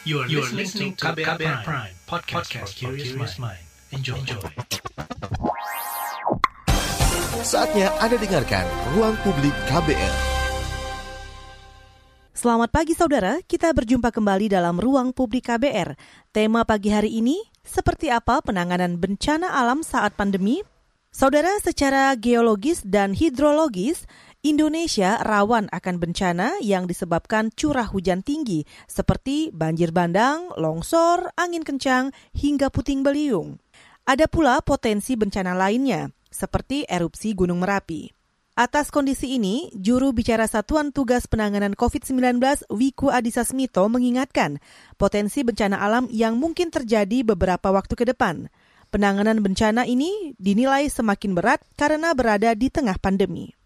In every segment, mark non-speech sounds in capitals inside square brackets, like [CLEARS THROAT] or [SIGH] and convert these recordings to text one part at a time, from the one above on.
You are, you are listening to KBR, KBR Prime, Prime podcast, podcast for curious mind. Enjoy. Enjoy. Saatnya Anda dengarkan Ruang Publik KBR. Selamat pagi saudara, kita berjumpa kembali dalam Ruang Publik KBR. Tema pagi hari ini, seperti apa penanganan bencana alam saat pandemi? Saudara, secara geologis dan hidrologis, Indonesia rawan akan bencana yang disebabkan curah hujan tinggi seperti banjir bandang, longsor, angin kencang, hingga puting beliung. Ada pula potensi bencana lainnya, seperti erupsi Gunung Merapi. Atas kondisi ini, juru bicara Satuan Tugas Penanganan COVID-19 Wiku Adhisa Smito mengingatkan potensi bencana alam yang mungkin terjadi beberapa waktu ke depan. Penanganan bencana ini dinilai semakin berat karena berada di tengah pandemi.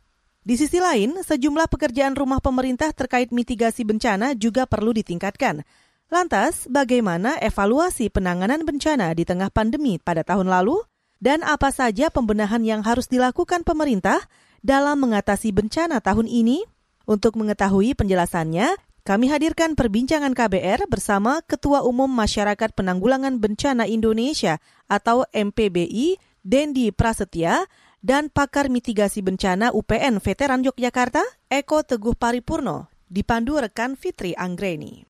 Di sisi lain, sejumlah pekerjaan rumah pemerintah terkait mitigasi bencana juga perlu ditingkatkan. Lantas, bagaimana evaluasi penanganan bencana di tengah pandemi pada tahun lalu? Dan apa saja pembenahan yang harus dilakukan pemerintah dalam mengatasi bencana tahun ini? Untuk mengetahui penjelasannya, kami hadirkan perbincangan KBR bersama Ketua Umum Masyarakat Penanggulangan Bencana Indonesia atau MPBI, Dendi Prasetya, dan pakar mitigasi bencana UPN Veteran Yogyakarta, Eko Teguh Paripurno, dipandu rekan Fitri Anggreni.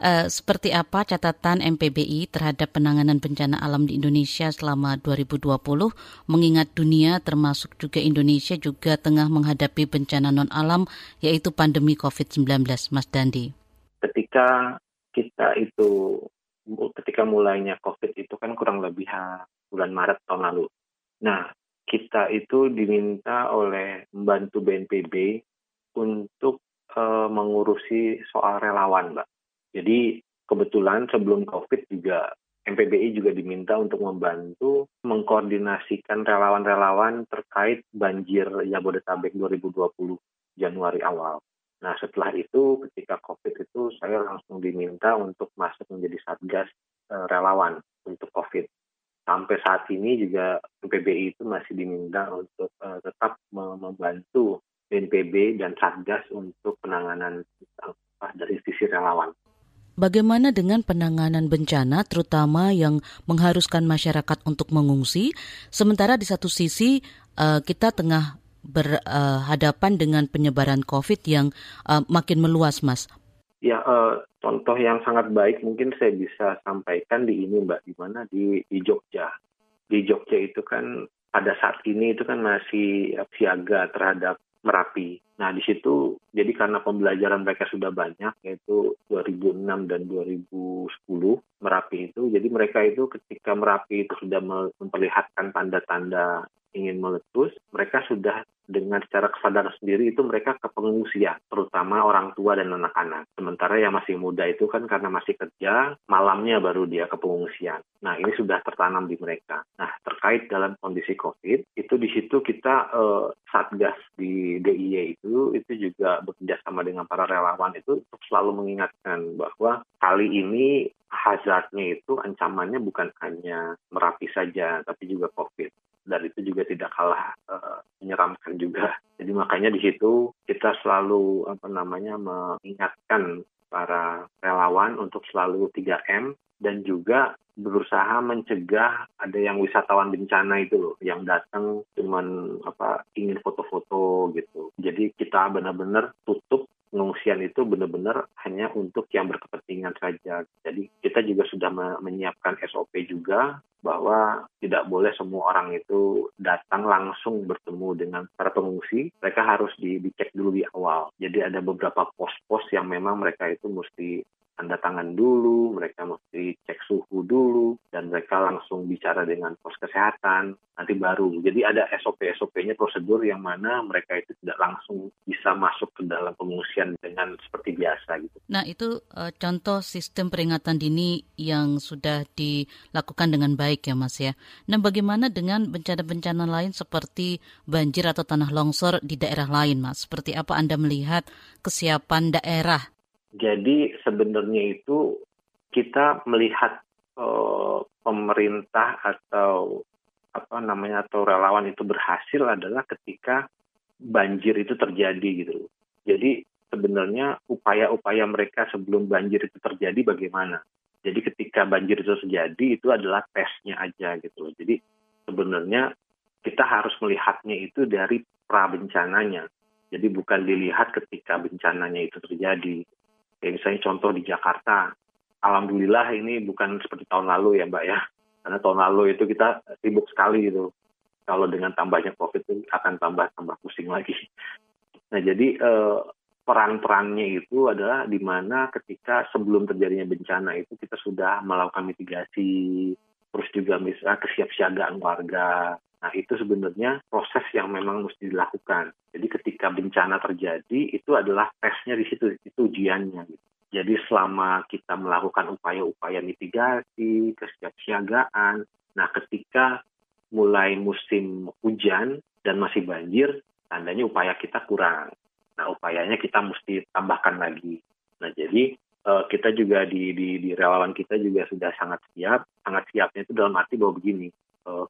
Uh, seperti apa catatan MPBI terhadap penanganan bencana alam di Indonesia selama 2020, mengingat dunia termasuk juga Indonesia juga tengah menghadapi bencana non-alam, yaitu pandemi COVID-19, Mas Dandi? Ketika kita itu, ketika mulainya COVID itu kan kurang lebih bulan Maret tahun lalu. Nah, kita itu diminta oleh membantu BNPB untuk uh, mengurusi soal relawan, Mbak. Jadi kebetulan sebelum COVID juga MPBI juga diminta untuk membantu mengkoordinasikan relawan-relawan terkait banjir Jabodetabek 2020 Januari awal. Nah setelah itu ketika COVID itu saya langsung diminta untuk masuk menjadi satgas uh, relawan untuk COVID sampai saat ini juga PBI itu masih diminta untuk uh, tetap membantu BNPB dan Satgas untuk penanganan uh, dari sisi relawan. Bagaimana dengan penanganan bencana, terutama yang mengharuskan masyarakat untuk mengungsi, sementara di satu sisi uh, kita tengah berhadapan dengan penyebaran COVID yang uh, makin meluas, Mas. Ya, uh, contoh yang sangat baik mungkin saya bisa sampaikan di ini Mbak, di mana di, di Jogja. Di Jogja itu kan pada saat ini itu kan masih siaga terhadap Merapi. Nah, di situ jadi karena pembelajaran mereka sudah banyak yaitu 2006 dan 2010 Merapi itu, jadi mereka itu ketika Merapi itu sudah memperlihatkan tanda-tanda ingin meletus, mereka sudah dengan secara kesadaran sendiri itu mereka ke pengungsian, terutama orang tua dan anak-anak. Sementara yang masih muda itu kan karena masih kerja, malamnya baru dia ke pengungsian. Nah, ini sudah tertanam di mereka. Nah, terkait dalam kondisi COVID, itu di situ kita eh, Satgas di DIY itu itu juga bekerja sama dengan para relawan itu untuk selalu mengingatkan bahwa kali ini hazardnya itu ancamannya bukan hanya Merapi saja, tapi juga COVID dan itu juga tidak kalah uh, menyeramkan juga. Jadi makanya di situ kita selalu apa namanya mengingatkan para relawan untuk selalu 3M dan juga berusaha mencegah ada yang wisatawan bencana itu loh yang datang cuman apa ingin foto-foto gitu. Jadi kita benar-benar tutup pengungsian itu benar-benar hanya untuk yang berkepentingan saja. Jadi kita juga sudah menyiapkan SOP juga bahwa tidak boleh semua orang itu datang langsung bertemu dengan para pengungsi. Mereka harus di, dicek dulu di awal. Jadi ada beberapa pos-pos yang memang mereka itu mesti tanda tangan dulu, mereka mesti cek suhu dulu, dan mereka langsung bicara dengan pos kesehatan, nanti baru. Jadi ada SOP-SOP-nya prosedur yang mana mereka itu tidak langsung bisa masuk ke dalam pengungsian dengan seperti biasa gitu. Nah itu uh, contoh sistem peringatan dini yang sudah dilakukan dengan baik ya Mas ya. Nah bagaimana dengan bencana-bencana lain seperti banjir atau tanah longsor di daerah lain Mas? Seperti apa Anda melihat kesiapan daerah jadi sebenarnya itu kita melihat uh, pemerintah atau apa namanya atau relawan itu berhasil adalah ketika banjir itu terjadi gitu. Jadi sebenarnya upaya-upaya mereka sebelum banjir itu terjadi bagaimana. Jadi ketika banjir itu terjadi itu adalah tesnya aja gitu. Jadi sebenarnya kita harus melihatnya itu dari pra bencananya. Jadi bukan dilihat ketika bencananya itu terjadi. Kayak misalnya contoh di Jakarta, alhamdulillah ini bukan seperti tahun lalu ya Mbak ya. Karena tahun lalu itu kita sibuk sekali gitu. Kalau dengan tambahnya COVID itu akan tambah-tambah pusing lagi. Nah jadi eh, peran-perannya itu adalah di mana ketika sebelum terjadinya bencana itu kita sudah melakukan mitigasi, terus juga misalnya kesiapsiagaan warga. Nah itu sebenarnya proses yang memang mesti dilakukan. Jadi ketika bencana terjadi itu adalah tesnya di situ, itu ujiannya. Gitu. Jadi selama kita melakukan upaya-upaya mitigasi, kesiapsiagaan, nah ketika mulai musim hujan dan masih banjir, tandanya upaya kita kurang. Nah upayanya kita mesti tambahkan lagi. Nah jadi uh, kita juga di, di, di relawan kita juga sudah sangat siap. Sangat siapnya itu dalam arti bahwa begini,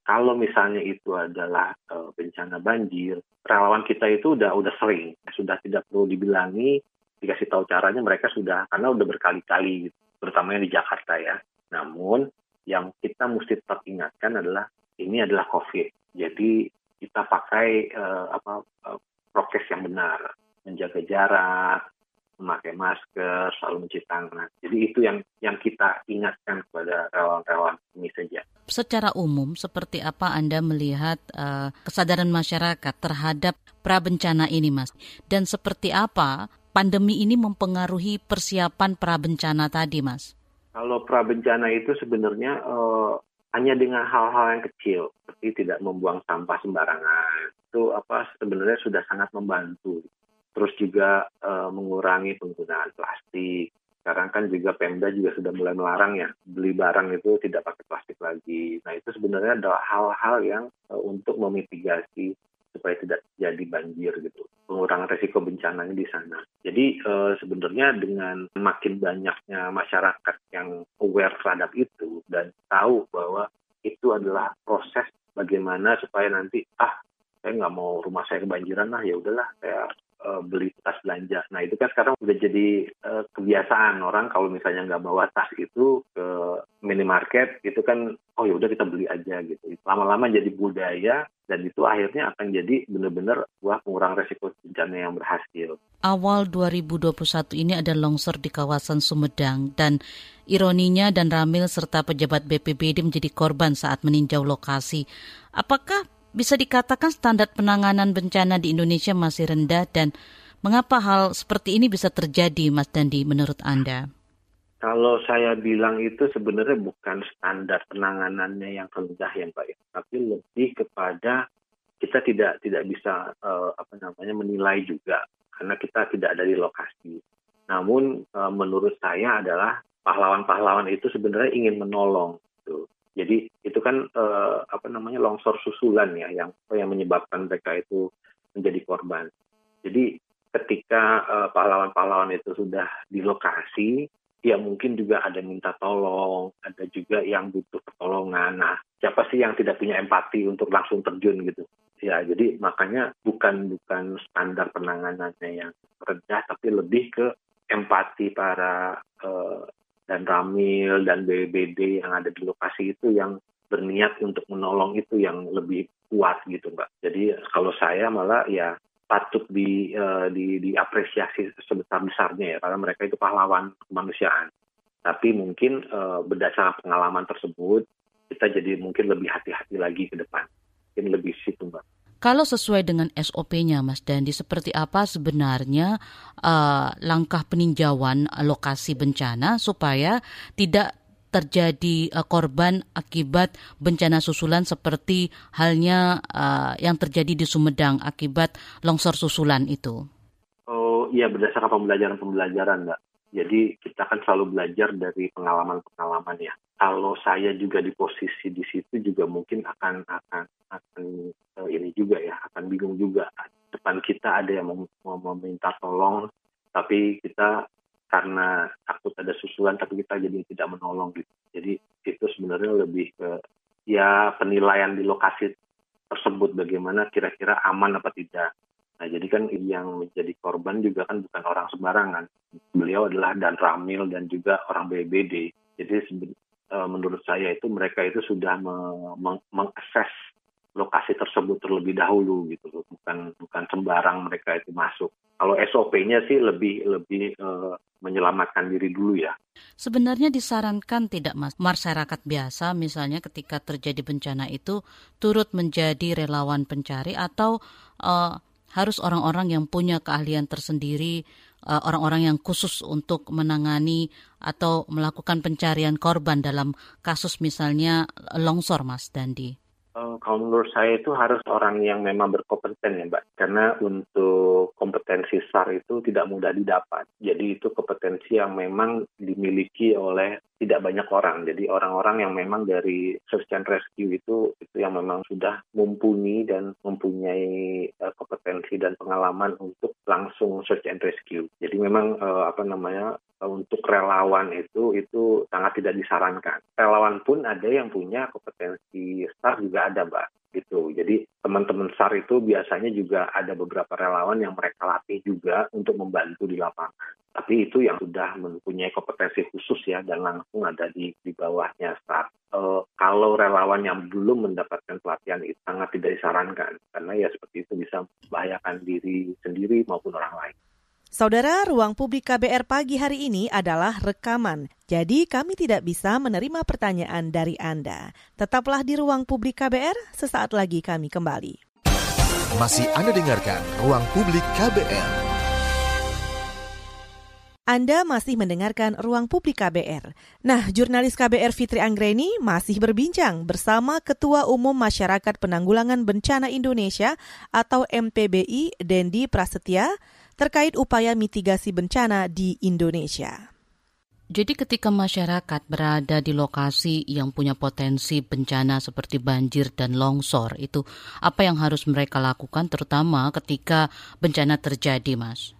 kalau misalnya itu adalah uh, bencana banjir, relawan kita itu udah udah sering, sudah tidak perlu dibilangi dikasih tahu caranya mereka sudah karena udah berkali-kali gitu, terutamanya di Jakarta ya. Namun yang kita mesti tetap ingatkan adalah ini adalah COVID. Jadi kita pakai uh, apa prokes yang benar, menjaga jarak, memakai masker, selalu mencuci tangan. Jadi itu yang yang kita ingatkan kepada relawan-relawan ini saja. Secara umum, seperti apa Anda melihat uh, kesadaran masyarakat terhadap pra bencana ini, Mas? Dan seperti apa pandemi ini mempengaruhi persiapan pra bencana tadi, Mas? Kalau pra bencana itu sebenarnya uh, hanya dengan hal-hal yang kecil, seperti tidak membuang sampah sembarangan, itu apa sebenarnya sudah sangat membantu. Terus juga uh, mengurangi penggunaan plastik. Sekarang kan juga Pemda juga sudah mulai melarang ya beli barang itu tidak pakai plastik lagi. Nah itu sebenarnya adalah hal-hal yang uh, untuk memitigasi supaya tidak jadi banjir gitu pengurangan resiko bencananya di sana. Jadi e, sebenarnya dengan makin banyaknya masyarakat yang aware terhadap itu dan tahu bahwa itu adalah proses bagaimana supaya nanti ah saya nggak mau rumah saya kebanjiran lah ya udahlah saya uh, beli tas belanja. Nah itu kan sekarang udah jadi uh, kebiasaan orang kalau misalnya nggak bawa tas itu ke minimarket itu kan oh ya udah kita beli aja gitu. Lama-lama jadi budaya dan itu akhirnya akan jadi benar-benar buah pengurang resiko bencana yang berhasil. Awal 2021 ini ada longsor di kawasan Sumedang dan ironinya dan Ramil serta pejabat BPBD menjadi korban saat meninjau lokasi. Apakah bisa dikatakan standar penanganan bencana di Indonesia masih rendah dan mengapa hal seperti ini bisa terjadi Mas Dandi menurut Anda? Kalau saya bilang itu sebenarnya bukan standar penanganannya yang rendah ya Pak ya, tapi lebih kepada kita tidak tidak bisa uh, apa namanya menilai juga karena kita tidak ada di lokasi. Namun uh, menurut saya adalah pahlawan-pahlawan itu sebenarnya ingin menolong. Gitu. Jadi itu kan eh, apa namanya longsor susulan ya yang yang menyebabkan mereka itu menjadi korban. Jadi ketika eh, pahlawan-pahlawan itu sudah di lokasi, ya mungkin juga ada minta tolong, ada juga yang butuh pertolongan. Nah, siapa sih yang tidak punya empati untuk langsung terjun gitu? Ya, jadi makanya bukan bukan standar penanganannya yang rendah, tapi lebih ke empati para uh, dan Ramil dan BBD yang ada di lokasi itu yang berniat untuk menolong itu yang lebih kuat gitu mbak. Jadi kalau saya malah ya patut di, uh, di diapresiasi sebesar besarnya ya karena mereka itu pahlawan kemanusiaan. Tapi mungkin uh, berdasarkan pengalaman tersebut kita jadi mungkin lebih hati-hati lagi ke depan. Mungkin lebih. Kalau sesuai dengan SOP-nya, Mas Dandi, seperti apa sebenarnya uh, langkah peninjauan lokasi bencana supaya tidak terjadi uh, korban akibat bencana susulan seperti halnya uh, yang terjadi di Sumedang akibat longsor susulan itu? Oh iya berdasarkan pembelajaran-pembelajaran, Mbak. Jadi kita kan selalu belajar dari pengalaman-pengalaman ya. Kalau saya juga di posisi di situ juga mungkin akan akan akan uh, ini juga ya, akan bingung juga. Depan kita ada yang mau, mau meminta tolong, tapi kita karena takut ada susulan, tapi kita jadi tidak menolong gitu. Jadi itu sebenarnya lebih ke ya penilaian di lokasi tersebut bagaimana kira-kira aman apa tidak. Nah, jadi kan yang menjadi korban juga kan bukan orang sembarangan. Beliau adalah Dan Ramil dan juga orang BBD. Jadi eh, menurut saya itu mereka itu sudah mengakses lokasi tersebut terlebih dahulu gitu bukan bukan sembarang mereka itu masuk kalau SOP-nya sih lebih lebih uh, menyelamatkan diri dulu ya sebenarnya disarankan tidak mas masyarakat biasa misalnya ketika terjadi bencana itu turut menjadi relawan pencari atau uh, harus orang-orang yang punya keahlian tersendiri eh, orang-orang yang khusus untuk menangani atau melakukan pencarian korban dalam kasus misalnya longsor Mas Dandi. Uh, kalau menurut saya itu harus orang yang memang berkompeten ya Mbak. Karena untuk kompetensi SAR itu tidak mudah didapat. Jadi itu kompetensi yang memang dimiliki oleh tidak banyak orang. Jadi orang-orang yang memang dari search and rescue itu itu yang memang sudah mumpuni dan mempunyai uh, kompetensi dan pengalaman untuk langsung search and rescue. Jadi memang uh, apa namanya untuk relawan itu itu sangat tidak disarankan. Relawan pun ada yang punya kompetensi SAR juga ada, Mbak. Gitu. Jadi teman-teman SAR itu biasanya juga ada beberapa relawan yang mereka latih juga untuk membantu di lapangan. Tapi itu yang sudah mempunyai kompetensi khusus ya dan langsung ada di di bawahnya SAR. E, kalau relawan yang belum mendapatkan pelatihan itu sangat tidak disarankan karena ya seperti itu bisa membahayakan diri sendiri maupun orang lain. Saudara, ruang publik KBR pagi hari ini adalah rekaman. Jadi kami tidak bisa menerima pertanyaan dari Anda. Tetaplah di ruang publik KBR, sesaat lagi kami kembali. Masih Anda dengarkan ruang publik KBR. Anda masih mendengarkan Ruang Publik KBR. Nah, jurnalis KBR Fitri Anggreni masih berbincang bersama Ketua Umum Masyarakat Penanggulangan Bencana Indonesia atau MPBI Dendi Prasetya terkait upaya mitigasi bencana di Indonesia. Jadi ketika masyarakat berada di lokasi yang punya potensi bencana seperti banjir dan longsor itu apa yang harus mereka lakukan terutama ketika bencana terjadi, Mas?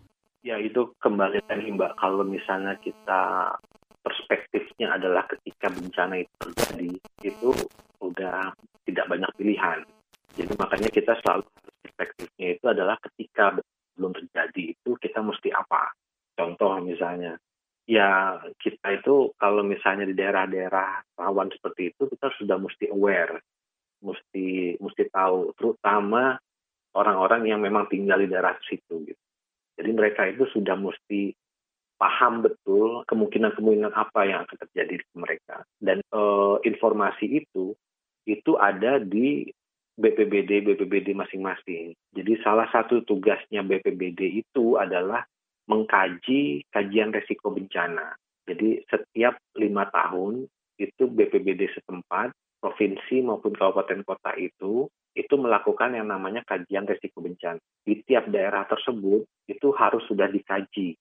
Ya itu kembali lagi Mbak kalau misalnya kita perspektifnya adalah ketika bencana itu terjadi itu udah tidak banyak pilihan. Jadi makanya kita selalu perspektifnya itu adalah ketika belum terjadi itu kita mesti apa? Contoh misalnya, ya kita itu kalau misalnya di daerah-daerah rawan seperti itu kita sudah mesti aware, mesti mesti tahu, terutama orang-orang yang memang tinggal di daerah situ gitu. Jadi mereka itu sudah mesti paham betul kemungkinan-kemungkinan apa yang akan terjadi di mereka dan e, informasi itu itu ada di BPBD BPBD masing-masing. Jadi salah satu tugasnya BPBD itu adalah mengkaji kajian resiko bencana. Jadi setiap lima tahun itu BPBD setempat, provinsi maupun kabupaten kota itu itu melakukan yang namanya kajian resiko bencana. Di tiap daerah tersebut itu harus sudah dikaji.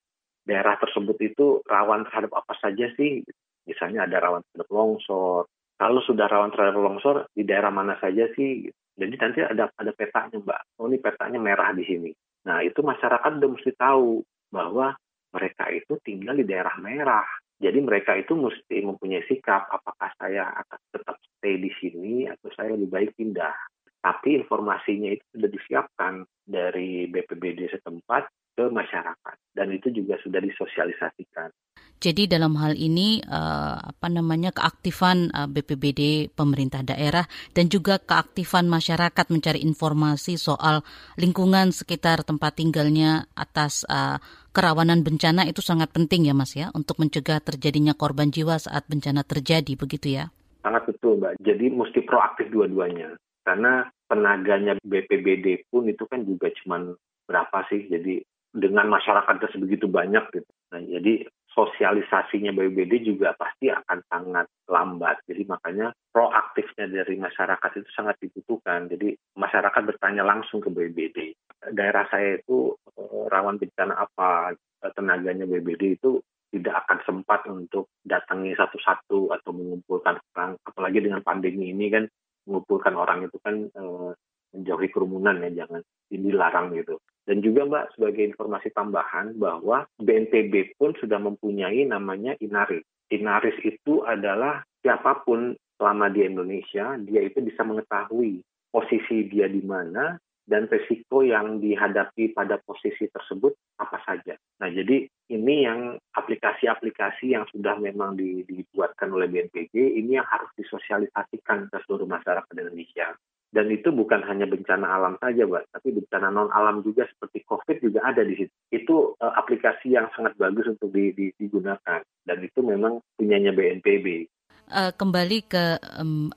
Daerah tersebut itu rawan terhadap apa saja sih? Misalnya ada rawan terhadap longsor. Kalau sudah rawan terhadap longsor, di daerah mana saja sih? Jadi nanti ada ada petanya mbak. Oh ini petanya merah di sini. Nah itu masyarakat udah mesti tahu bahwa mereka itu tinggal di daerah merah. Jadi mereka itu mesti mempunyai sikap apakah saya akan tetap stay di sini atau saya lebih baik pindah. Tapi informasinya itu sudah disiapkan dari BPBD setempat ke masyarakat dan itu juga sudah disosialisasikan. Jadi dalam hal ini uh, apa namanya keaktifan uh, eh, BPBD pemerintah daerah dan juga keaktifan masyarakat mencari informasi soal lingkungan sekitar tempat tinggalnya atas uh, kerawanan bencana itu sangat penting ya Mas ya untuk mencegah terjadinya korban jiwa saat bencana terjadi begitu ya. Sangat betul Mbak. Jadi mesti proaktif dua-duanya karena tenaganya BPBD pun itu kan juga cuma berapa sih jadi dengan masyarakat sebegitu banyak gitu. Nah, jadi sosialisasinya BPBD juga pasti akan sangat lambat. Jadi makanya proaktifnya dari masyarakat itu sangat dibutuhkan. Jadi masyarakat bertanya langsung ke BPBD. Daerah saya itu eh, rawan bencana apa? Tenaganya BPBD itu tidak akan sempat untuk datangi satu-satu atau mengumpulkan orang. Apalagi dengan pandemi ini kan mengumpulkan orang itu kan eh, menjauhi kerumunan ya, jangan dilarang gitu. Dan juga Mbak sebagai informasi tambahan bahwa BNPB pun sudah mempunyai namanya Inaris. Inaris itu adalah siapa pun selama di Indonesia, dia itu bisa mengetahui posisi dia di mana dan resiko yang dihadapi pada posisi tersebut apa saja. Nah, jadi ini yang aplikasi-aplikasi yang sudah memang dibuatkan oleh BNPB ini yang harus disosialisasikan ke seluruh masyarakat Indonesia. Dan itu bukan hanya bencana alam saja, Mbak, tapi bencana non alam juga seperti COVID juga ada di situ. Itu uh, aplikasi yang sangat bagus untuk di, di, digunakan dan itu memang punyanya BNPB. Uh, kembali ke um,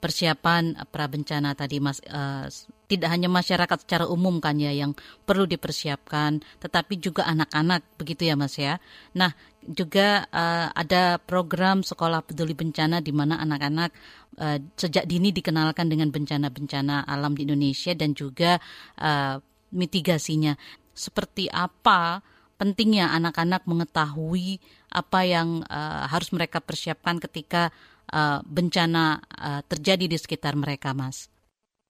persiapan pra bencana tadi Mas uh, tidak hanya masyarakat secara umum kan ya yang perlu dipersiapkan tetapi juga anak-anak begitu ya Mas ya. Nah, juga uh, ada program sekolah peduli bencana di mana anak-anak uh, sejak dini dikenalkan dengan bencana-bencana alam di Indonesia dan juga uh, mitigasinya. Seperti apa pentingnya anak-anak mengetahui apa yang uh, harus mereka persiapkan ketika uh, bencana uh, terjadi di sekitar mereka, Mas?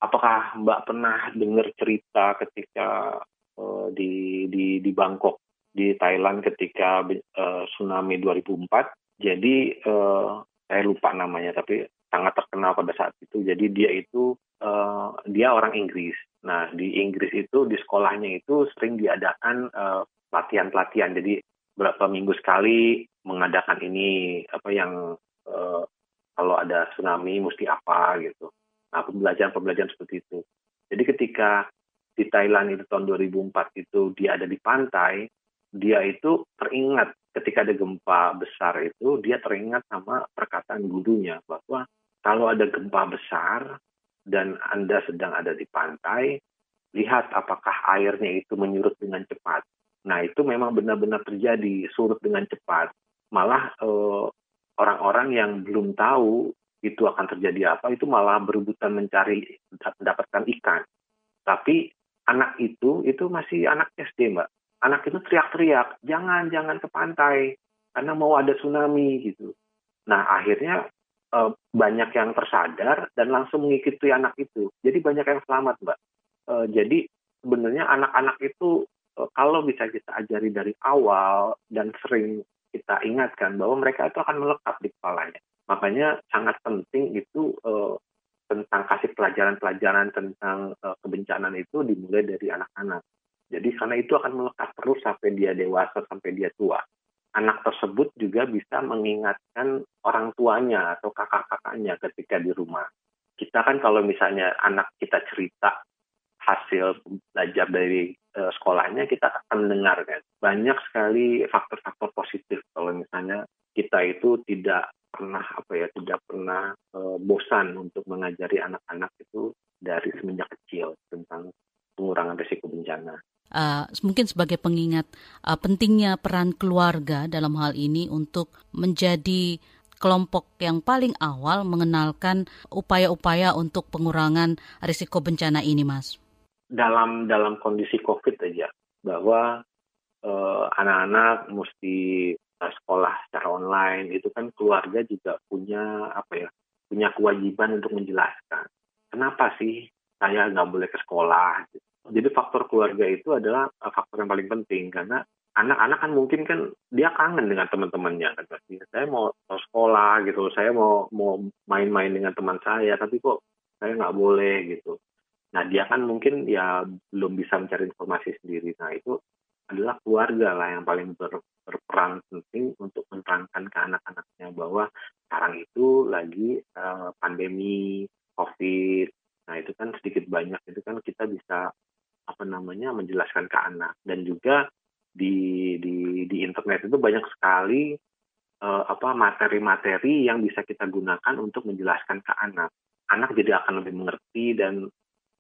Apakah Mbak pernah dengar cerita ketika uh, di, di di Bangkok di Thailand ketika uh, tsunami 2004? Jadi uh, saya lupa namanya, tapi sangat terkenal pada saat itu. Jadi dia itu uh, dia orang Inggris. Nah di Inggris itu di sekolahnya itu sering diadakan pelatihan-pelatihan. Jadi berapa minggu sekali mengadakan ini apa yang uh, kalau ada tsunami mesti apa gitu. Nah, pembelajaran-pembelajaran seperti itu. Jadi ketika di Thailand itu tahun 2004 itu dia ada di pantai, dia itu teringat ketika ada gempa besar itu dia teringat sama perkataan gurunya bahwa kalau ada gempa besar dan Anda sedang ada di pantai, lihat apakah airnya itu menyurut dengan cepat. Nah, itu memang benar-benar terjadi, surut dengan cepat. Malah eh, orang-orang yang belum tahu itu akan terjadi apa itu malah berebutan mencari mendapatkan ikan. Tapi anak itu itu masih anak SD mbak. Anak itu teriak-teriak, jangan jangan ke pantai karena mau ada tsunami gitu. Nah akhirnya e, banyak yang tersadar dan langsung mengikuti anak itu. Jadi banyak yang selamat mbak. E, jadi sebenarnya anak-anak itu e, kalau bisa kita ajari dari awal dan sering kita ingatkan bahwa mereka itu akan melekat di kepalanya. Makanya sangat penting itu uh, tentang kasih pelajaran-pelajaran tentang uh, kebencanaan itu dimulai dari anak-anak. Jadi karena itu akan melekat terus sampai dia dewasa, sampai dia tua. Anak tersebut juga bisa mengingatkan orang tuanya atau kakak-kakaknya ketika di rumah. Kita kan kalau misalnya anak kita cerita hasil belajar dari uh, sekolahnya kita akan mendengarkan banyak sekali faktor-faktor positif. Kalau misalnya kita itu tidak pernah apa ya tidak pernah uh, bosan untuk mengajari anak-anak itu dari semenjak kecil tentang pengurangan risiko bencana. Uh, mungkin sebagai pengingat uh, pentingnya peran keluarga dalam hal ini untuk menjadi kelompok yang paling awal mengenalkan upaya-upaya untuk pengurangan risiko bencana ini, Mas dalam dalam kondisi COVID aja. Bahwa uh, anak-anak mesti sekolah secara online. Itu kan keluarga juga punya apa ya punya kewajiban untuk menjelaskan. Kenapa sih saya nggak boleh ke sekolah? Jadi faktor keluarga itu adalah uh, faktor yang paling penting. Karena anak-anak kan mungkin kan dia kangen dengan teman-temannya kan pasti saya mau, mau sekolah gitu. Saya mau mau main-main dengan teman saya tapi kok saya nggak boleh gitu Nah dia kan mungkin ya belum bisa mencari informasi sendiri. Nah itu adalah keluarga lah yang paling ber, berperan penting untuk menerangkan ke anak-anaknya bahwa sekarang itu lagi uh, pandemi COVID. Nah itu kan sedikit banyak itu kan kita bisa apa namanya menjelaskan ke anak dan juga di di di internet itu banyak sekali uh, apa materi-materi yang bisa kita gunakan untuk menjelaskan ke anak. Anak jadi akan lebih mengerti dan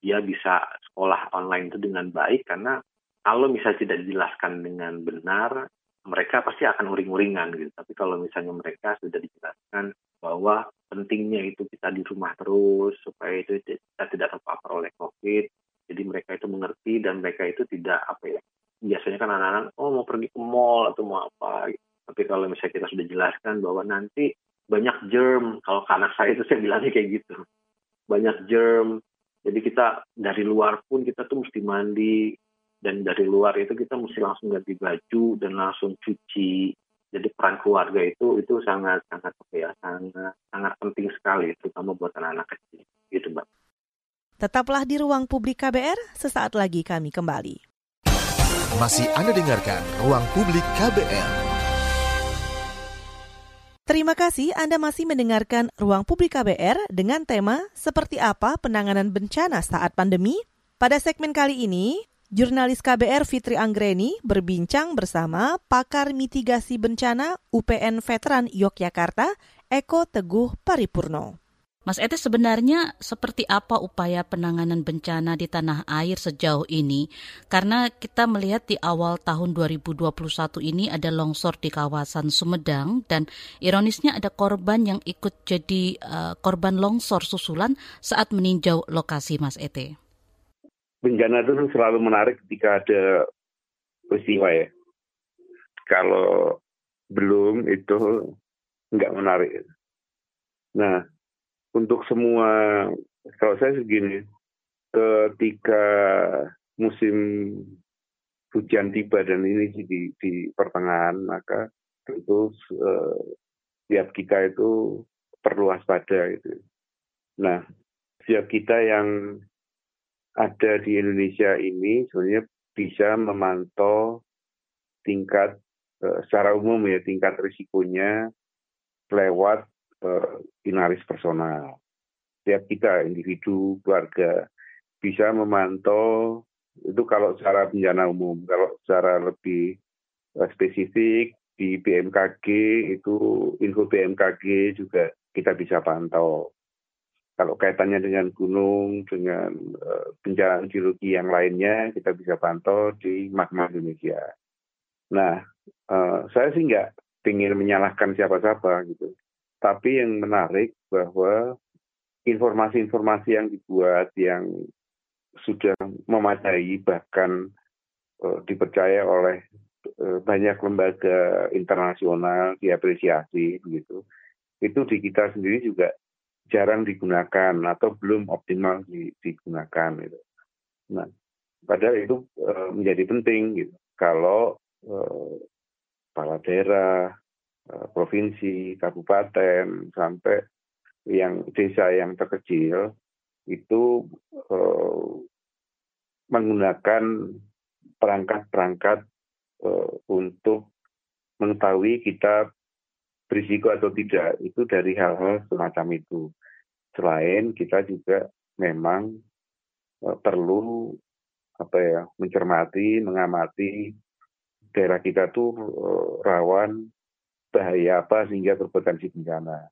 dia bisa sekolah online itu dengan baik karena kalau misalnya tidak dijelaskan dengan benar, mereka pasti akan uring-uringan gitu. Tapi kalau misalnya mereka sudah dijelaskan bahwa pentingnya itu kita di rumah terus supaya itu kita tidak terpapar oleh COVID, jadi mereka itu mengerti dan mereka itu tidak apa ya biasanya kan anak-anak oh mau pergi ke mall atau mau apa tapi kalau misalnya kita sudah jelaskan bahwa nanti banyak germ kalau ke anak saya itu saya bilangnya kayak gitu banyak germ jadi kita dari luar pun kita tuh mesti mandi dan dari luar itu kita mesti langsung ganti baju dan langsung cuci. Jadi peran keluarga itu itu sangat sangat apa ya sangat sangat penting sekali terutama buat anak-anak kecil gitu mbak. Tetaplah di ruang publik KBR, sesaat lagi kami kembali. Masih Anda dengarkan Ruang Publik KBR. Terima kasih Anda masih mendengarkan Ruang Publik KBR dengan tema Seperti apa penanganan bencana saat pandemi? Pada segmen kali ini, jurnalis KBR Fitri Anggreni berbincang bersama pakar mitigasi bencana UPN Veteran Yogyakarta, Eko Teguh Paripurno. Mas Ete sebenarnya seperti apa upaya penanganan bencana di tanah air sejauh ini? Karena kita melihat di awal tahun 2021 ini ada longsor di kawasan Sumedang dan ironisnya ada korban yang ikut jadi uh, korban longsor susulan saat meninjau lokasi Mas Ete. Bencana itu selalu menarik ketika ada peristiwa ya. Kalau belum itu nggak menarik. Nah, untuk semua kalau saya segini ketika musim hujan tiba dan ini di, di pertengahan maka tentu uh, setiap kita itu perlu waspada itu. Nah, setiap kita yang ada di Indonesia ini sebenarnya bisa memantau tingkat uh, secara umum ya tingkat risikonya lewat uh, inaris personal. Setiap kita, individu, keluarga, bisa memantau itu kalau secara bencana umum, kalau secara lebih uh, spesifik di BMKG itu info BMKG juga kita bisa pantau. Kalau kaitannya dengan gunung, dengan uh, bencana geologi yang lainnya, kita bisa pantau di Magma Indonesia. Nah, uh, saya sih nggak ingin menyalahkan siapa-siapa gitu. Tapi yang menarik bahwa informasi-informasi yang dibuat yang sudah memadai bahkan uh, dipercaya oleh uh, banyak lembaga internasional diapresiasi begitu itu di kita sendiri juga jarang digunakan atau belum optimal digunakan gitu. Nah, padahal itu uh, menjadi penting gitu. Kalau uh, kepala daerah provinsi, kabupaten, sampai yang desa yang terkecil itu uh, menggunakan perangkat-perangkat uh, untuk mengetahui kita berisiko atau tidak itu dari hal-hal semacam itu. Selain kita juga memang perlu apa ya mencermati, mengamati daerah kita tuh uh, rawan bahaya apa sehingga berpotensi bencana.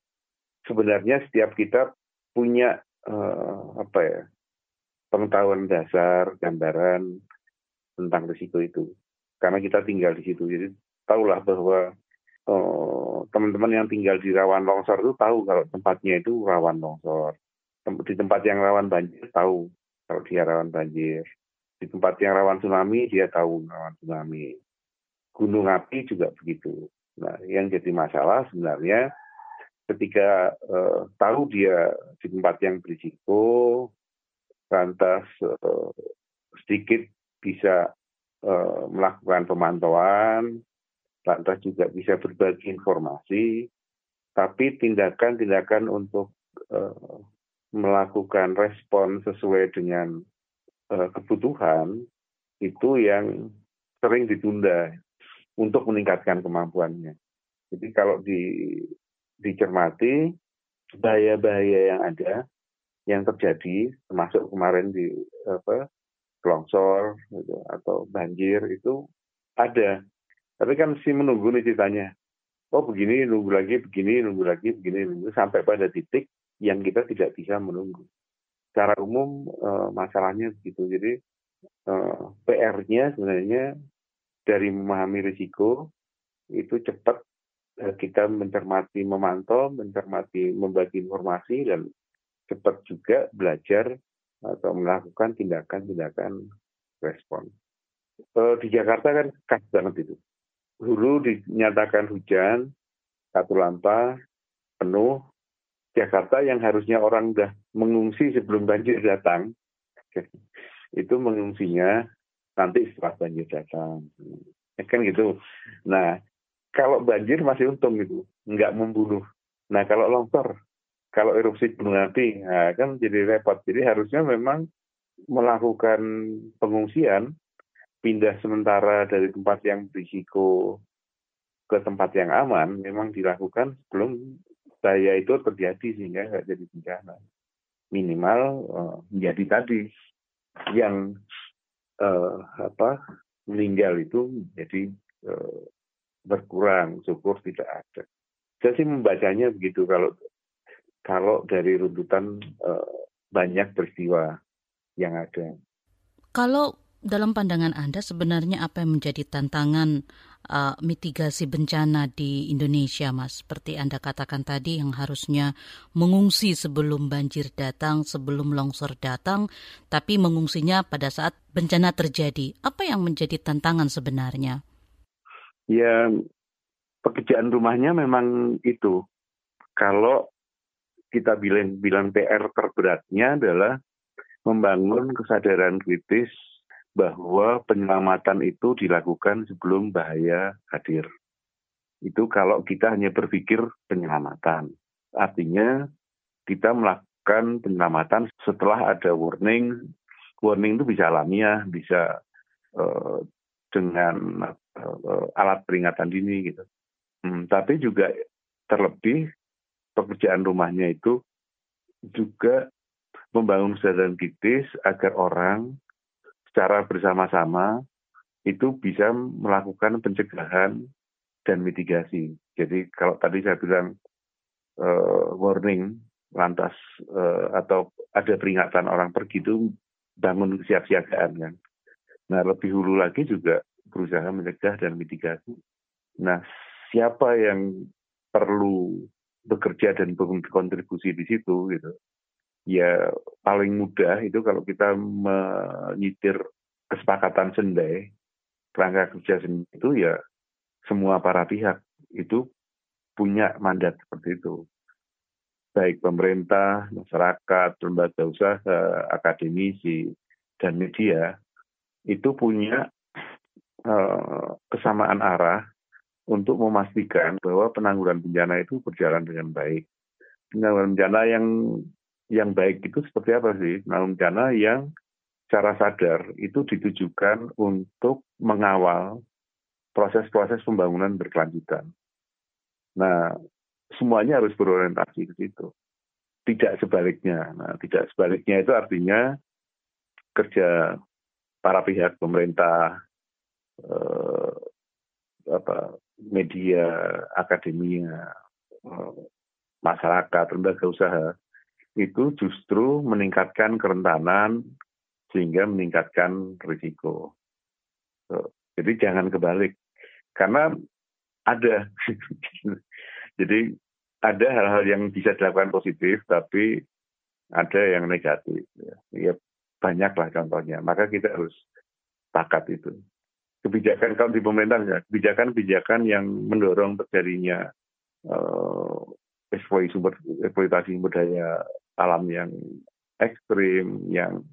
Sebenarnya setiap kita punya uh, apa ya pengetahuan dasar, gambaran tentang risiko itu. Karena kita tinggal di situ, jadi tahulah bahwa teman teman-teman yang tinggal di rawan longsor itu tahu kalau tempatnya itu rawan longsor. Di tempat yang rawan banjir tahu kalau dia rawan banjir. Di tempat yang rawan tsunami dia tahu rawan tsunami. Gunung api juga begitu. Nah, yang jadi masalah sebenarnya ketika uh, tahu dia di tempat yang berisiko, lantas uh, sedikit bisa uh, melakukan pemantauan, lantas juga bisa berbagi informasi, tapi tindakan-tindakan untuk uh, melakukan respon sesuai dengan uh, kebutuhan itu yang sering ditunda untuk meningkatkan kemampuannya. Jadi kalau di, dicermati bahaya-bahaya yang ada yang terjadi termasuk kemarin di apa longsor gitu, atau banjir itu ada. Tapi kan mesti menunggu nih ceritanya. Oh begini nunggu lagi, begini nunggu lagi, begini nunggu sampai pada titik yang kita tidak bisa menunggu. Secara umum e, masalahnya begitu. Jadi e, PR-nya sebenarnya dari memahami risiko itu cepat eh, kita mencermati memantau, mencermati membagi informasi dan cepat juga belajar atau melakukan tindakan-tindakan respon. Eh, di Jakarta kan khas banget itu. Hulu dinyatakan hujan, satu lampa, penuh. Jakarta yang harusnya orang udah mengungsi sebelum banjir datang, [LAUGHS] itu mengungsinya nanti setelah banjir datang. Ya kan gitu. Nah, kalau banjir masih untung gitu, nggak membunuh. Nah, kalau longsor kalau erupsi gunung api, nah, kan jadi repot. Jadi harusnya memang melakukan pengungsian, pindah sementara dari tempat yang berisiko ke tempat yang aman, memang dilakukan sebelum bahaya itu terjadi sehingga nggak jadi bencana. Minimal uh, menjadi tadi yang uh, apa meninggal itu jadi uh, berkurang, syukur tidak ada. Saya sih membacanya begitu kalau kalau dari runtutan uh, banyak peristiwa yang ada. Kalau dalam pandangan Anda sebenarnya apa yang menjadi tantangan uh, mitigasi bencana di Indonesia, Mas? Seperti Anda katakan tadi yang harusnya mengungsi sebelum banjir datang, sebelum longsor datang, tapi mengungsinya pada saat bencana terjadi. Apa yang menjadi tantangan sebenarnya? Ya, pekerjaan rumahnya memang itu. Kalau kita bilang bilang PR terberatnya adalah membangun kesadaran kritis bahwa penyelamatan itu dilakukan sebelum bahaya hadir. Itu kalau kita hanya berpikir penyelamatan. Artinya kita melakukan penyelamatan setelah ada warning. Warning itu bisa alamiah, bisa uh, dengan uh, alat peringatan dini gitu. Hmm, tapi juga terlebih pekerjaan rumahnya itu juga membangun kesadaran kritis agar orang secara bersama-sama itu bisa melakukan pencegahan dan mitigasi. Jadi kalau tadi saya bilang uh, warning lantas uh, atau ada peringatan orang pergi itu bangun kesiapsiagaan kan. Nah lebih hulu lagi juga berusaha mencegah dan mitigasi. Nah siapa yang perlu bekerja dan berkontribusi di situ gitu. Ya paling mudah itu kalau kita menyitir kesepakatan sendai, kerangka kerja sendai itu ya semua para pihak itu punya mandat seperti itu. Baik pemerintah, masyarakat, lembaga usaha, akademisi, dan media itu punya uh, kesamaan arah untuk memastikan bahwa penanggulangan bencana itu berjalan dengan baik. Penanggulangan bencana yang yang baik itu seperti apa sih? Penanggulangan bencana yang secara sadar itu ditujukan untuk mengawal proses-proses pembangunan berkelanjutan. Nah, semuanya harus berorientasi ke situ. Tidak sebaliknya. Nah, tidak sebaliknya itu artinya kerja para pihak pemerintah, eh, apa media, akademia, eh, masyarakat, lembaga usaha itu justru meningkatkan kerentanan sehingga meningkatkan risiko. Jadi jangan kebalik, karena ada, [LAUGHS] jadi ada hal-hal yang bisa dilakukan positif, tapi ada yang negatif. Ya, banyaklah contohnya. Maka kita harus pakat itu kebijakan kalau di pemerintah ya, kebijakan-kebijakan yang mendorong terjadinya uh, eksploitasi sumber eksploitasi sumber daya alam yang ekstrim, yang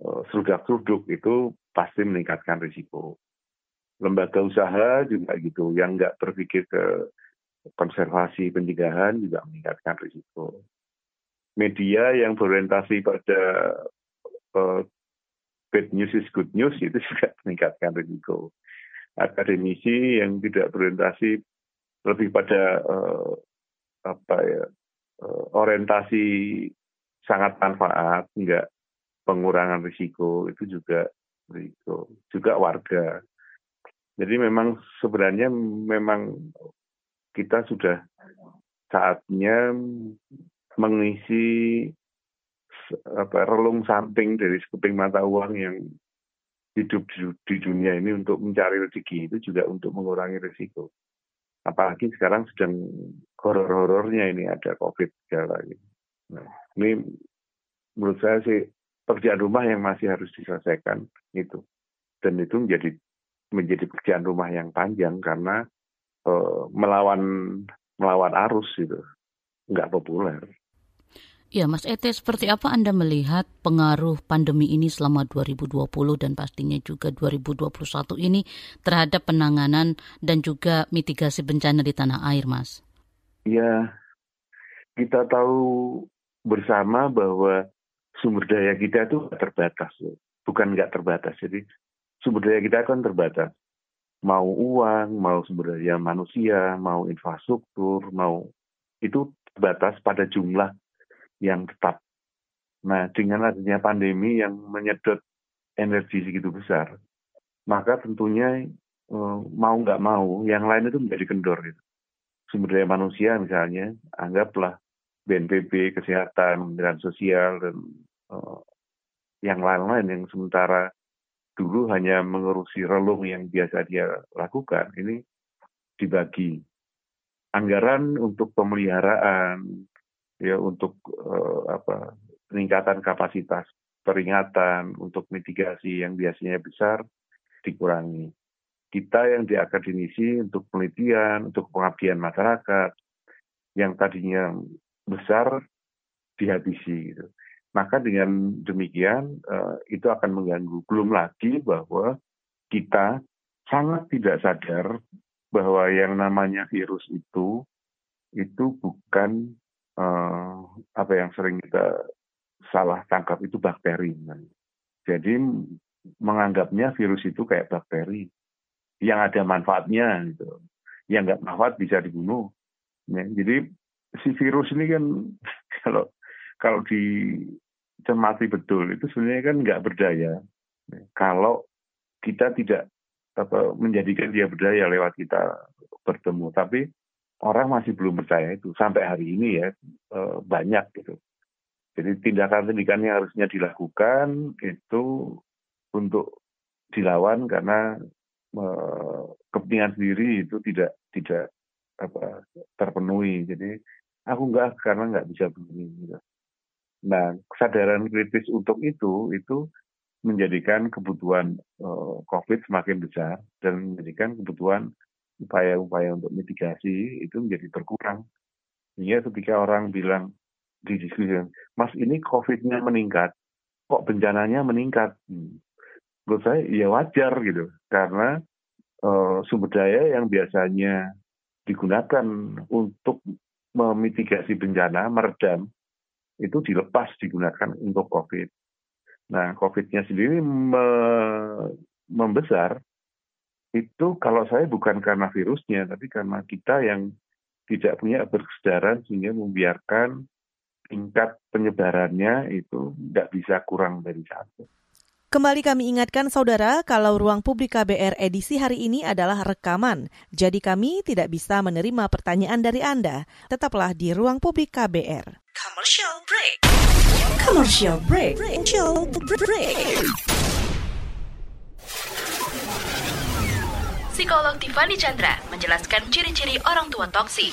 uh, seruduk-seruduk itu pasti meningkatkan risiko. Lembaga usaha juga gitu, yang nggak berpikir ke konservasi pencegahan juga meningkatkan risiko. Media yang berorientasi pada uh, bad news is good news itu [LAUGHS] juga meningkatkan risiko. Akademisi yang tidak berorientasi lebih pada uh, apa ya orientasi sangat manfaat, enggak pengurangan risiko itu juga risiko. Juga warga. Jadi memang sebenarnya memang kita sudah saatnya mengisi apa relung samping dari sekeping mata uang yang hidup di dunia ini untuk mencari rezeki itu juga untuk mengurangi risiko. Apalagi sekarang sedang horor-horornya ini ada COVID segala gitu. Nah, ini menurut saya sih pekerjaan rumah yang masih harus diselesaikan itu. Dan itu menjadi menjadi pekerjaan rumah yang panjang karena uh, melawan melawan arus itu nggak populer. Ya, Mas Ete, seperti apa Anda melihat pengaruh pandemi ini selama 2020 dan pastinya juga 2021 ini terhadap penanganan dan juga mitigasi bencana di tanah air, Mas? Ya, kita tahu bersama bahwa sumber daya kita itu terbatas, bukan nggak terbatas. Jadi sumber daya kita kan terbatas. Mau uang, mau sumber daya manusia, mau infrastruktur, mau itu terbatas pada jumlah yang tetap. Nah, dengan adanya pandemi yang menyedot energi segitu besar, maka tentunya eh, mau nggak mau, yang lain itu menjadi kendor. Gitu. Sumber daya manusia misalnya, anggaplah BNPB, kesehatan, kementerian sosial, dan uh, yang lain-lain yang sementara dulu hanya mengurusi relung yang biasa dia lakukan, ini dibagi. Anggaran untuk pemeliharaan, ya untuk uh, apa peningkatan kapasitas peringatan untuk mitigasi yang biasanya besar dikurangi. Kita yang di akademisi untuk penelitian, untuk pengabdian masyarakat, yang tadinya besar dihabisi gitu. Maka dengan demikian uh, itu akan mengganggu. Belum lagi bahwa kita sangat tidak sadar bahwa yang namanya virus itu itu bukan uh, apa yang sering kita salah tangkap itu bakteri. Jadi menganggapnya virus itu kayak bakteri yang ada manfaatnya gitu. Yang nggak manfaat bisa dibunuh. Ya, jadi si virus ini kan [LAUGHS] kalau kalau dicermati betul itu sebenarnya kan nggak berdaya kalau kita tidak apa, menjadikan dia berdaya lewat kita bertemu tapi orang masih belum percaya itu. Sampai hari ini ya eh, banyak gitu. Jadi tindakan-tindakan yang harusnya dilakukan itu untuk dilawan karena eh, kepentingan sendiri itu tidak tidak apa terpenuhi. Jadi aku enggak karena nggak bisa begini gitu. Nah, kesadaran kritis untuk itu itu menjadikan kebutuhan uh, COVID semakin besar dan menjadikan kebutuhan upaya-upaya untuk mitigasi itu menjadi berkurang. Sehingga ketika orang bilang di diskusi, Mas ini COVID-nya meningkat, kok bencananya meningkat? Hmm. Menurut saya ya wajar gitu, karena uh, sumber daya yang biasanya digunakan untuk memitigasi bencana, meredam, itu dilepas digunakan untuk COVID. Nah, COVID-nya sendiri me membesar, itu kalau saya bukan karena virusnya, tapi karena kita yang tidak punya berkesedaran sehingga membiarkan tingkat penyebarannya itu tidak bisa kurang dari satu. Kembali kami ingatkan saudara kalau ruang publik KBR edisi hari ini adalah rekaman. Jadi kami tidak bisa menerima pertanyaan dari Anda. Tetaplah di ruang publik KBR. Commercial break. Commercial break. Commercial break. Psikolog Tiffany Chandra menjelaskan ciri-ciri orang tua toksik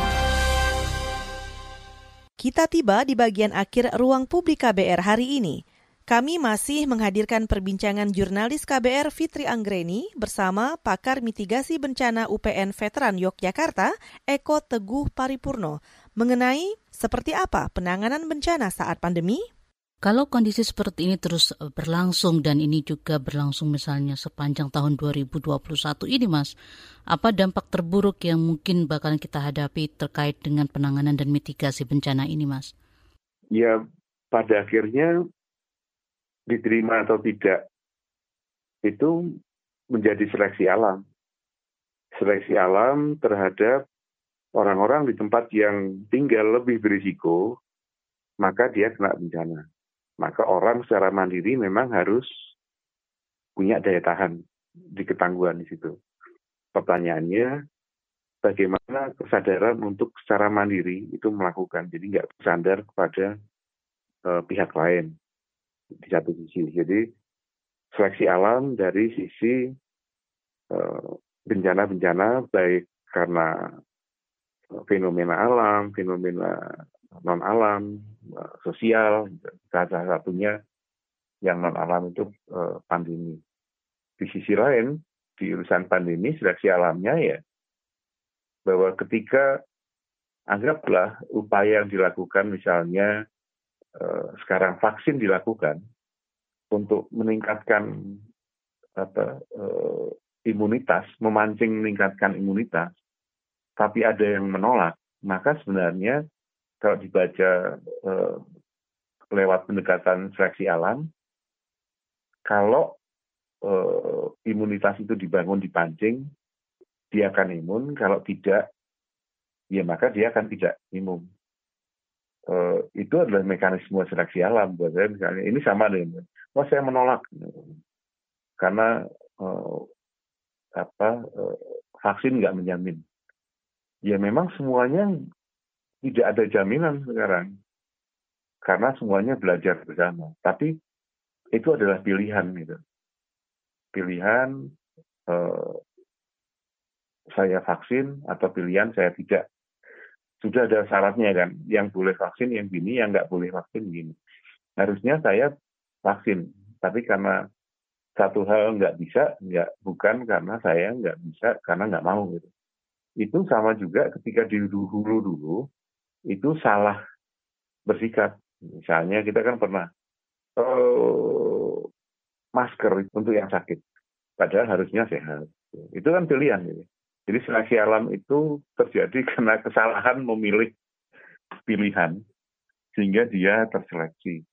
Kita tiba di bagian akhir ruang publik KBR hari ini. Kami masih menghadirkan perbincangan jurnalis KBR Fitri Anggreni bersama pakar mitigasi bencana UPN Veteran Yogyakarta, Eko Teguh Paripurno, mengenai seperti apa penanganan bencana saat pandemi kalau kondisi seperti ini terus eh, berlangsung dan ini juga berlangsung misalnya sepanjang tahun 2021 ini Mas, apa dampak terburuk yang mungkin bakal kita hadapi terkait dengan penanganan dan mitigasi bencana ini Mas? Ya pada akhirnya diterima atau tidak itu menjadi seleksi alam. Seleksi alam terhadap orang-orang di tempat yang tinggal lebih berisiko maka dia kena bencana. Maka orang secara mandiri memang harus punya daya tahan di ketangguhan di situ. Pertanyaannya, bagaimana kesadaran untuk secara mandiri itu melakukan. Jadi nggak bersandar kepada uh, pihak lain di satu sisi. Jadi seleksi alam dari sisi eh, bencana-bencana baik karena fenomena alam, fenomena non alam, uh, sosial, salah satunya yang non alam itu uh, pandemi. Di sisi lain, di urusan pandemi seleksi alamnya ya bahwa ketika anggaplah upaya yang dilakukan misalnya eh, sekarang vaksin dilakukan untuk meningkatkan apa eh, imunitas, memancing meningkatkan imunitas, tapi ada yang menolak, maka sebenarnya kalau dibaca eh, lewat pendekatan seleksi alam, kalau eh, imunitas itu dibangun dipancing, dia akan imun, kalau tidak, ya maka dia akan tidak imun. Uh, itu adalah mekanisme seleksi alam buat saya misalnya. Ini sama dengan, oh saya menolak karena uh, apa uh, vaksin nggak menjamin. Ya memang semuanya tidak ada jaminan sekarang karena semuanya belajar bersama. Tapi itu adalah pilihan gitu. Pilihan uh, saya vaksin atau pilihan saya tidak. Sudah ada syaratnya kan, yang boleh vaksin yang gini, yang nggak boleh vaksin gini. Harusnya saya vaksin, tapi karena satu hal nggak bisa, nggak bukan karena saya nggak bisa, karena nggak mau gitu. Itu sama juga ketika di dulu dulu itu salah bersikap. Misalnya kita kan pernah oh, masker untuk yang sakit, padahal harusnya sehat. Itu kan pilihan. Gitu. Jadi seleksi alam itu terjadi [LAUGHS] karena kesalahan memilih pilihan sehingga dia terseleksi.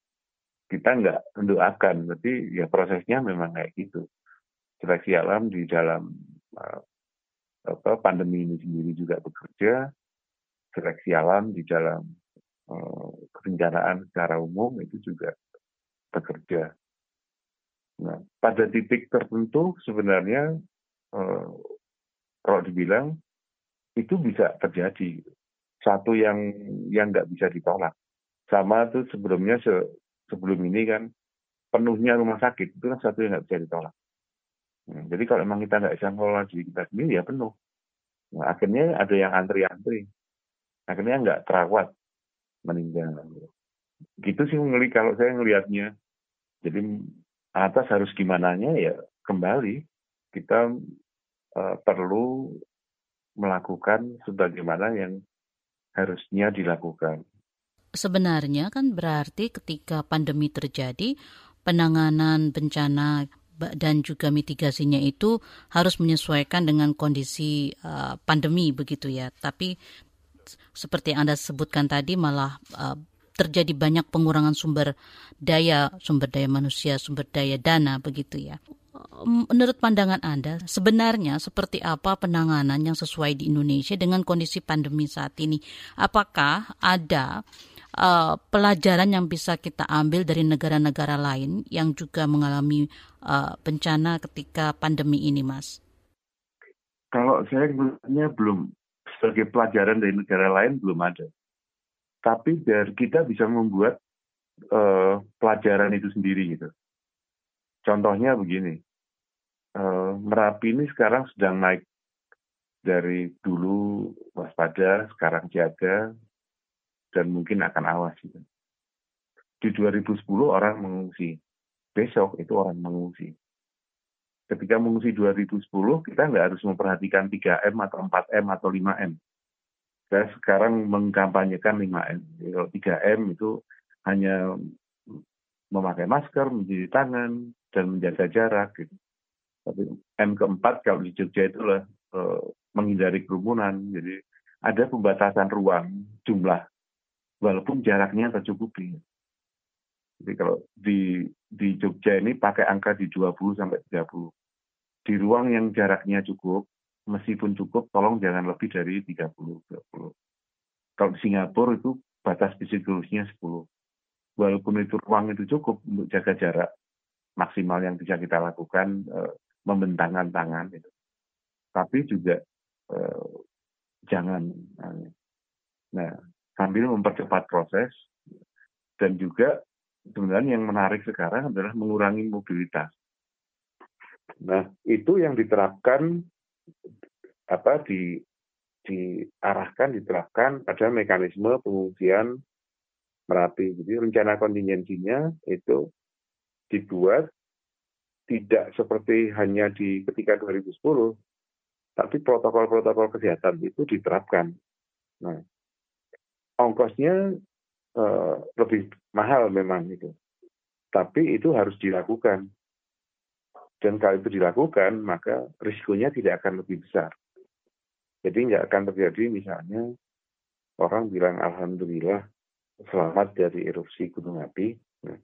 Kita nggak mendoakan, berarti ya prosesnya memang kayak gitu. Seleksi alam di dalam uh, apa, pandemi ini sendiri juga bekerja, seleksi alam di dalam uh, kebencanaan secara umum itu juga bekerja. Nah, pada titik tertentu sebenarnya uh, kalau dibilang itu bisa terjadi. Satu yang yang nggak bisa ditolak. Sama tuh sebelumnya se, sebelum ini kan penuhnya rumah sakit itu kan satu yang nggak bisa ditolak. Hmm, jadi kalau memang kita nggak bisa ngelola diri kita sendiri ya penuh. Nah, akhirnya ada yang antri-antri akhirnya nggak terawat meninggal gitu sih ngeli kalau saya ngelihatnya jadi atas harus gimana ya kembali kita uh, perlu melakukan sebagaimana yang harusnya dilakukan. Sebenarnya kan berarti ketika pandemi terjadi, penanganan bencana dan juga mitigasinya itu harus menyesuaikan dengan kondisi uh, pandemi begitu ya. Tapi seperti yang Anda sebutkan tadi malah uh, terjadi banyak pengurangan sumber daya, sumber daya manusia, sumber daya dana begitu ya menurut pandangan Anda, sebenarnya seperti apa penanganan yang sesuai di Indonesia dengan kondisi pandemi saat ini? Apakah ada uh, pelajaran yang bisa kita ambil dari negara-negara lain yang juga mengalami uh, bencana ketika pandemi ini, Mas? Kalau saya melihatnya belum sebagai pelajaran dari negara lain belum ada. Tapi dari kita bisa membuat uh, pelajaran itu sendiri gitu. Contohnya begini, uh, Merapi ini sekarang sedang naik dari dulu waspada, sekarang jaga, dan mungkin akan awas. Gitu. Di 2010 orang mengungsi, besok itu orang mengungsi. Ketika mengungsi 2010, kita nggak harus memperhatikan 3M atau 4M atau 5M. Saya sekarang mengkampanyekan 5M. Jadi kalau 3M itu hanya memakai masker, mencuci tangan, dan menjaga jarak. Gitu. Tapi M keempat kalau di Jogja itu adalah uh, menghindari kerumunan. Jadi ada pembatasan ruang jumlah walaupun jaraknya tercukupi. Jadi kalau di di Jogja ini pakai angka di 20 sampai 30. Di ruang yang jaraknya cukup, meskipun cukup, tolong jangan lebih dari 30 30. Kalau di Singapura itu batas psikologisnya 10. Walaupun itu ruang itu cukup untuk jaga jarak maksimal yang bisa kita lakukan uh, membentangkan tangan itu. Tapi juga uh, jangan nah sambil mempercepat proses dan juga sebenarnya yang menarik sekarang adalah mengurangi mobilitas. Nah, itu yang diterapkan apa di diarahkan diterapkan pada mekanisme pengungsian Merapi. Jadi rencana kontingensinya itu dibuat tidak seperti hanya di ketika 2010, tapi protokol-protokol kesehatan itu diterapkan. Nah, ongkosnya uh, lebih mahal memang itu, tapi itu harus dilakukan. Dan kalau itu dilakukan, maka risikonya tidak akan lebih besar. Jadi nggak akan terjadi misalnya orang bilang alhamdulillah selamat dari erupsi gunung api, nah,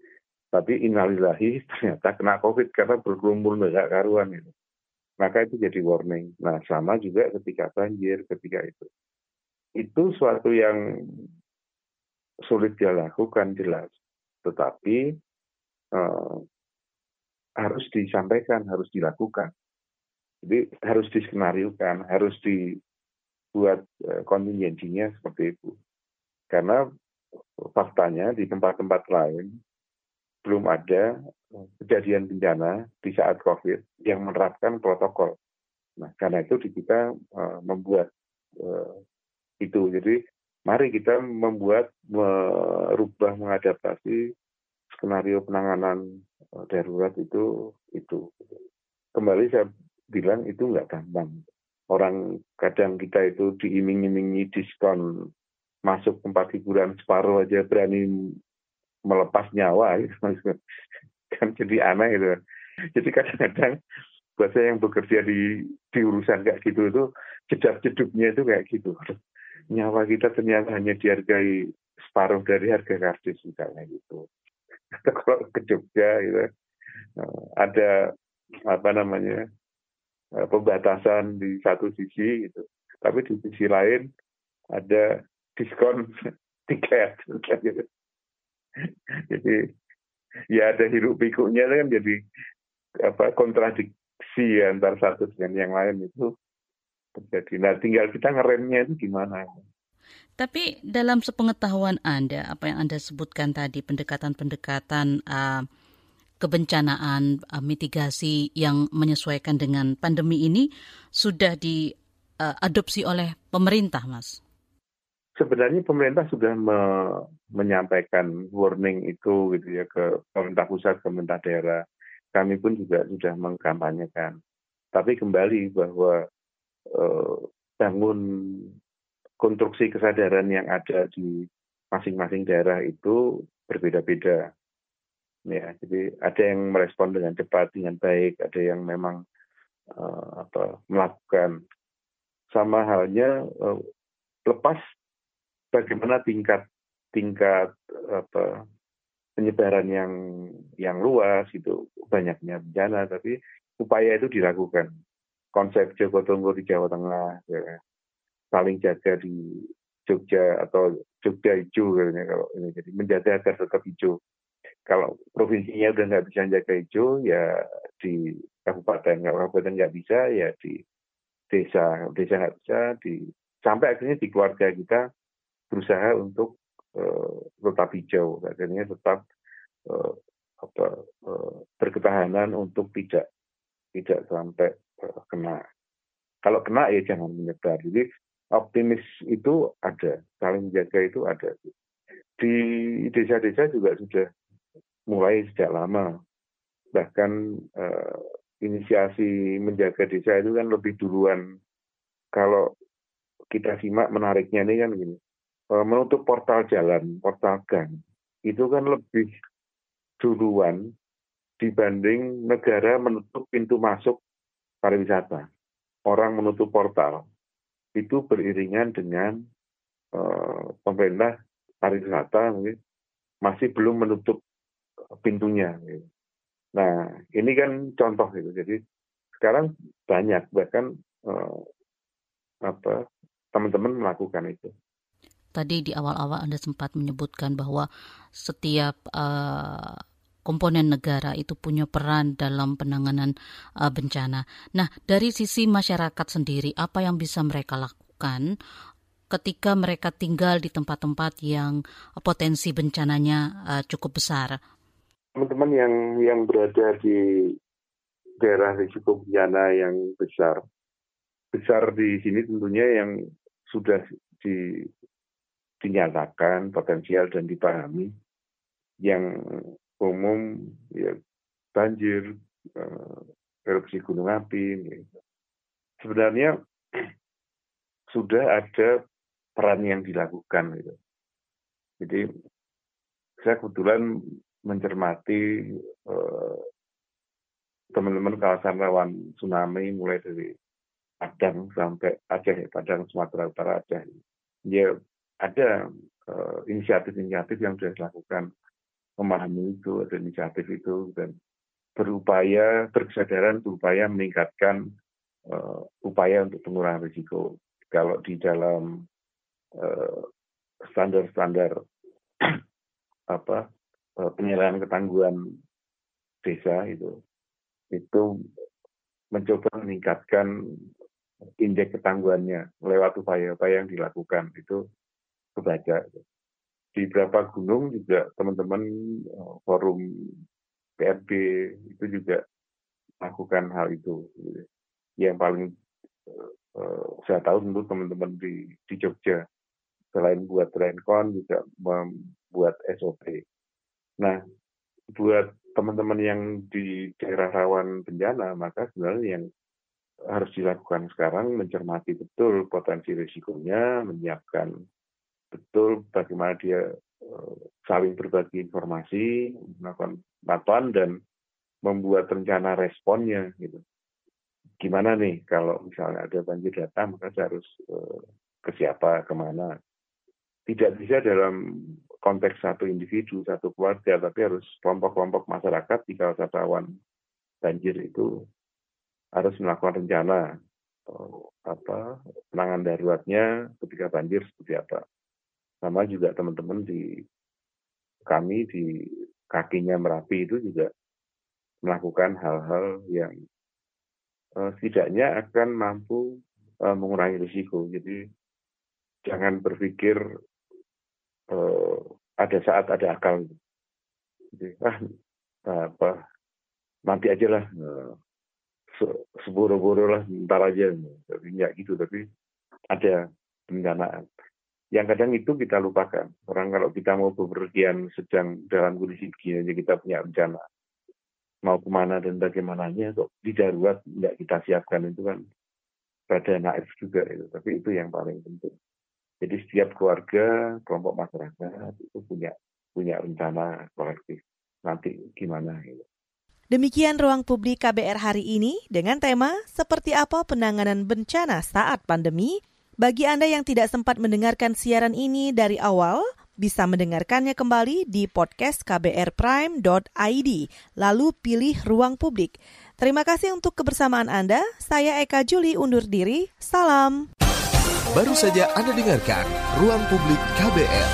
tapi innalillahi [LAUGHS] ternyata kena covid karena bergerumpul nggak karuan itu. Maka itu jadi warning. Nah sama juga ketika banjir, ketika itu. Itu suatu yang sulit dilakukan jelas, tetapi uh, harus disampaikan, harus dilakukan. Jadi harus diskenariokan, harus dibuat uh, kontingensinya seperti itu. Karena faktanya di tempat-tempat lain belum ada eh, kejadian bencana di saat COVID yang menerapkan protokol. Nah, karena itu kita uh, membuat itu. Jadi mari kita membuat, merubah, mengadaptasi skenario penanganan Eh, darurat itu itu. Kembali saya bilang itu nggak gampang. Orang kadang kita itu diiming-imingi diskon masuk tempat hiburan separuh aja berani melepas nyawa [LAUGHS] gitu. kan jadi aneh gitu jadi kadang-kadang buat saya yang bekerja di di urusan kayak gitu itu jedap jedupnya itu kayak gitu. Nyawa kita ternyata hanya dihargai separuh dari harga karcis misalnya gitu [LAUGHS] kalau ke Jogja gitu eh, ada apa namanya eh, pembatasan di satu sisi gitu tapi di sisi lain ada diskon [LAUGHS] tiket [LAUGHS] gitu. jadi ya ada hirup pikuknya kan jadi apa kontradiksi antara satu dengan yang lain itu terjadi. Nah tinggal kita ngeremnya itu gimana. Tapi dalam sepengetahuan Anda, apa yang Anda sebutkan tadi, pendekatan-pendekatan uh, kebencanaan, uh, mitigasi yang menyesuaikan dengan pandemi ini sudah diadopsi uh, oleh pemerintah, Mas? Sebenarnya pemerintah sudah me menyampaikan warning itu gitu ya ke pemerintah pusat, pemerintah daerah. Kami pun juga sudah mengkampanyekan. Tapi kembali bahwa uh, bangun konstruksi kesadaran yang ada di masing-masing daerah itu berbeda-beda. Ya, jadi ada yang merespon dengan cepat, dengan baik, ada yang memang uh, apa melakukan. Sama halnya uh, lepas bagaimana tingkat tingkat apa penyebaran yang yang luas itu banyaknya bencana tapi upaya itu dilakukan. Konsep Joko Tunggu di Jawa Tengah ya, saling jaga di Jogja atau Jogja hijau katanya kalau ini jadi menjaga agar tetap hijau. Kalau provinsinya udah nggak bisa jaga hijau ya di kabupaten, nggak kabupaten nggak bisa ya di desa, desa nggak bisa di sampai akhirnya di keluarga kita berusaha untuk uh, tetap hijau, akhirnya tetap uh, apa uh, berketahanan untuk tidak tidak sampai uh, kena. Kalau kena ya jangan menyebar. Jadi optimis itu ada, saling menjaga itu ada. Di desa-desa juga sudah mulai sejak lama. Bahkan uh, inisiasi menjaga desa itu kan lebih duluan. Kalau kita simak menariknya ini kan gini, uh, menutup portal jalan, portal gang, itu kan lebih duluan dibanding negara menutup pintu masuk pariwisata. Orang menutup portal, itu beriringan dengan uh, pemerintah pariwisata mungkin masih belum menutup pintunya. Gitu. Nah ini kan contoh gitu. Jadi sekarang banyak bahkan uh, apa teman-teman melakukan itu. tadi di awal-awal Anda sempat menyebutkan bahwa setiap uh, komponen negara itu punya peran dalam penanganan uh, bencana. Nah, dari sisi masyarakat sendiri, apa yang bisa mereka lakukan ketika mereka tinggal di tempat-tempat yang potensi bencananya uh, cukup besar? Teman-teman yang yang berada di daerah risiko bencana yang besar, besar di sini tentunya yang sudah di, dinyatakan potensial dan dipahami yang umum ya banjir, uh, erupsi gunung api. Gitu. Sebenarnya sudah ada peran yang dilakukan. Gitu. Jadi saya kebetulan mencermati uh, teman-teman kawasan rawan tsunami mulai dari Padang sampai Aceh, Padang, Sumatera Utara, Aceh. Ya ada inisiatif-inisiatif uh, yang sudah dilakukan memahami itu, ada inisiatif itu, dan berupaya, berkesadaran berupaya meningkatkan uh, upaya untuk pengurangan risiko. Kalau di dalam uh, standar-standar [CLEARS THROAT] apa uh, ketangguhan desa itu, itu mencoba meningkatkan indeks ketangguhannya lewat upaya-upaya yang dilakukan itu kebaca di beberapa gunung juga teman-teman eh, forum PRB itu juga lakukan hal itu. Yang paling uh, saya tahu tentu teman-teman di, di Jogja selain buat Rencon juga membuat SOP. Nah, buat teman-teman yang di daerah rawan bencana, maka sebenarnya yang harus dilakukan sekarang mencermati betul potensi risikonya, menyiapkan betul bagaimana dia uh, saling berbagi informasi, melakukan pantauan dan membuat rencana responnya gitu. Gimana nih kalau misalnya ada banjir datang, maka saya harus uh, ke siapa, ke mana. Tidak bisa dalam konteks satu individu, satu keluarga, tapi harus kelompok-kelompok masyarakat di kawasan rawan banjir itu harus melakukan rencana uh, apa penanganan daruratnya ketika banjir seperti apa sama juga teman-teman di kami di kakinya Merapi itu juga melakukan hal-hal yang uh, setidaknya akan mampu uh, mengurangi risiko. Jadi jangan berpikir uh, ada saat ada akal. Jadi, ah apa nanti aja lah se seburu-buru lah ntar aja. Tapi nggak gitu, tapi ada pendanaan yang kadang itu kita lupakan. Orang kalau kita mau bepergian sedang dalam kondisi begini aja kita punya rencana. Mau ke mana dan bagaimananya kok di darurat tidak kita siapkan itu kan pada naif juga itu. Tapi itu yang paling penting. Jadi setiap keluarga, kelompok masyarakat itu punya punya rencana kolektif. Nanti gimana gitu. Demikian ruang publik KBR hari ini dengan tema seperti apa penanganan bencana saat pandemi bagi Anda yang tidak sempat mendengarkan siaran ini dari awal, bisa mendengarkannya kembali di podcast kbrprime.id, lalu pilih ruang publik. Terima kasih untuk kebersamaan Anda. Saya Eka Juli undur diri. Salam. Baru saja Anda dengarkan Ruang Publik KBR.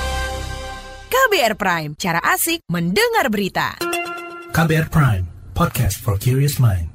KBR Prime, cara asik mendengar berita. KBR Prime, podcast for curious mind.